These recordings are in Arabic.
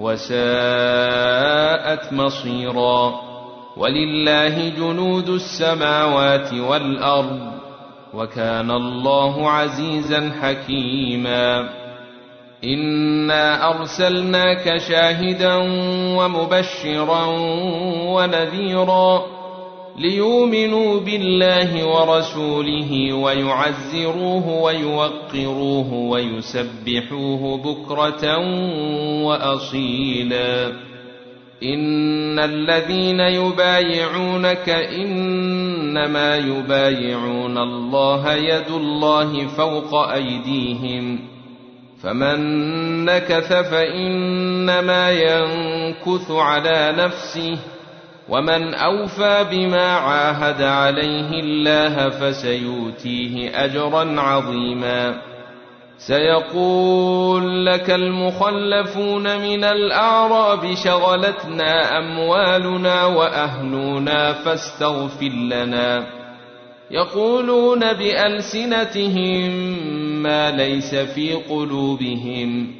وساءت مصيرا ولله جنود السماوات والأرض وكان الله عزيزا حكيما إنا أرسلناك شاهدا ومبشرا ونذيرا ليؤمنوا بالله ورسوله ويعزروه ويوقروه ويسبحوه بكرة وأصيلا. إن الذين يبايعونك إنما يبايعون الله يد الله فوق أيديهم. فمن نكث فإنما ينكث على نفسه ومن أوفى بما عاهد عليه الله فسيؤتيه أجرا عظيما. سيقول لك المخلفون من الأعراب شغلتنا أموالنا وأهلنا فاستغفر لنا. يقولون بألسنتهم ما ليس في قلوبهم.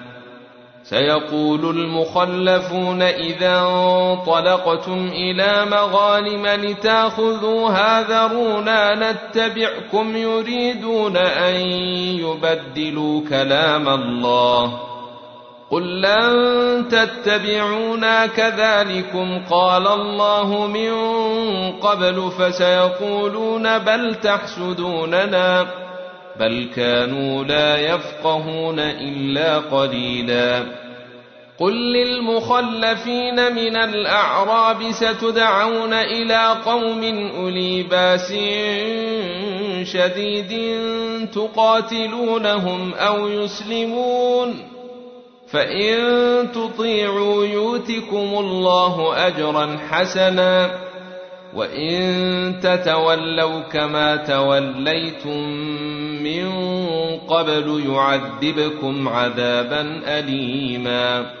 سيقول المخلفون إذا انطلقتم إلى مغانم لتاخذوها ذرونا نتبعكم يريدون أن يبدلوا كلام الله قل لن تتبعونا كذلكم قال الله من قبل فسيقولون بل تحسدوننا بل كانوا لا يفقهون إلا قليلا قل للمخلفين من الاعراب ستدعون إلى قوم اولي باس شديد تقاتلونهم أو يسلمون فان تطيعوا يؤتكم الله اجرا حسنا وإن تتولوا كما توليتم من قبل يعذبكم عذابا أليما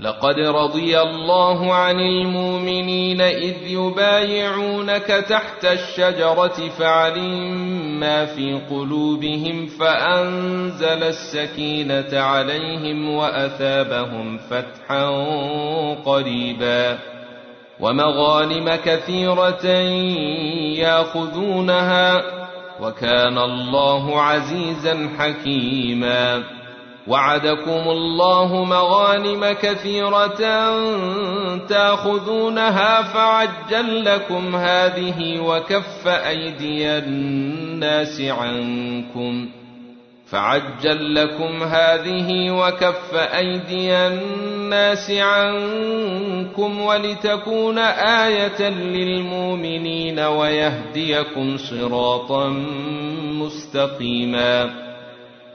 لقد رضي الله عن المؤمنين إذ يبايعونك تحت الشجرة فعلم ما في قلوبهم فأنزل السكينة عليهم وأثابهم فتحا قريبا ومغانم كثيرة يأخذونها وكان الله عزيزا حكيما وعدكم الله مغانم كثيرة تأخذونها فعجل لكم هذه وكف أيدي الناس عنكم فعجل لكم هذه وكف أيدي الناس عنكم ولتكون آية للمؤمنين ويهديكم صراطا مستقيما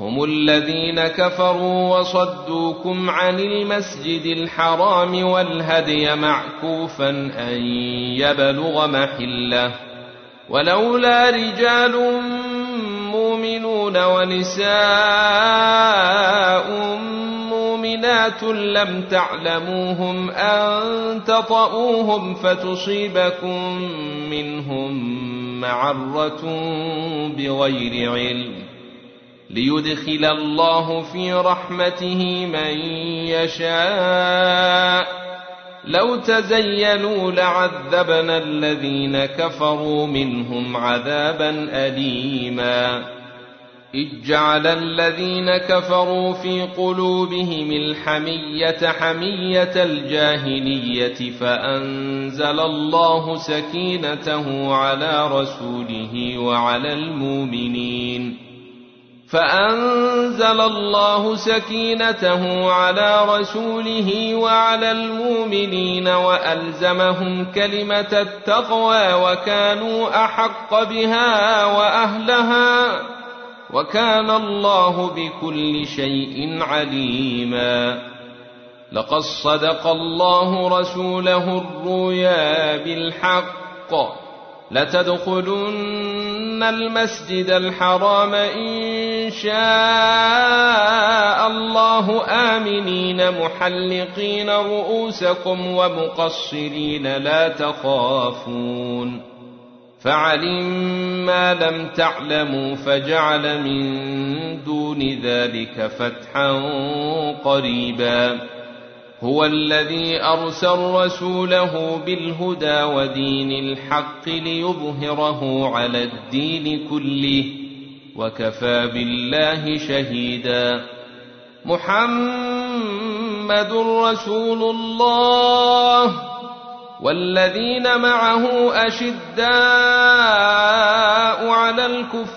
هم الذين كفروا وصدوكم عن المسجد الحرام والهدي معكوفا أن يبلغ محلة. ولولا رجال مؤمنون ونساء مؤمنات لم تعلموهم أن تطئوهم فتصيبكم منهم معرة بغير علم. ليدخل الله في رحمته من يشاء. لو تزينوا لعذبنا الذين كفروا منهم عذابا أليما. إذ جعل الذين كفروا في قلوبهم الحمية حمية الجاهلية فأنزل الله سكينته على رسوله وعلى المؤمنين. فأنزل الله سكينته على رسوله وعلى المؤمنين وألزمهم كلمة التقوى وكانوا أحق بها وأهلها وكان الله بكل شيء عليما. لقد صدق الله رسوله الرؤيا بالحق. لتدخلن المسجد الحرام إن شاء الله آمنين محلقين رؤوسكم ومقصرين لا تخافون فعلم ما لم تعلموا فجعل من دون ذلك فتحا قريبا هو الذي أرسل رسوله بالهدى ودين الحق ليظهره على الدين كله وكفى بالله شهيدا. محمد رسول الله. والذين معه أشداء على الكفار.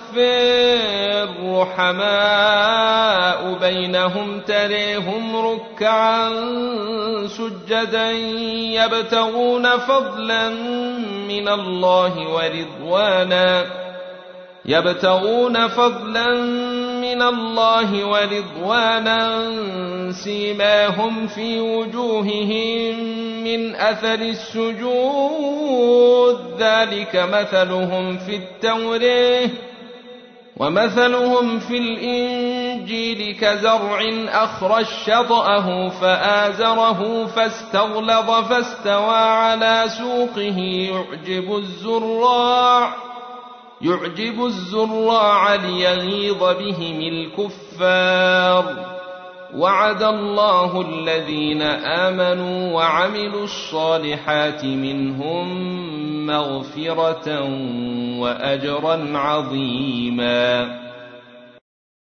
رحماء بينهم تريهم ركعا سجدا يبتغون فضلا من الله ورضوانا. يبتغون فضلا من الله ورضوانا سيماهم في وجوههم من أثر السجود. ذلك مثلهم في التوريه ومثلهم في الإنجيل كزرع أخرج شطأه فآزره فاستغلظ فاستوى على سوقه يعجب الزراع. يعجب الزراع ليغيظ بهم الكفار. وعد الله الذين آمنوا وعملوا الصالحات منهم مغفرة وأجرا عظيما.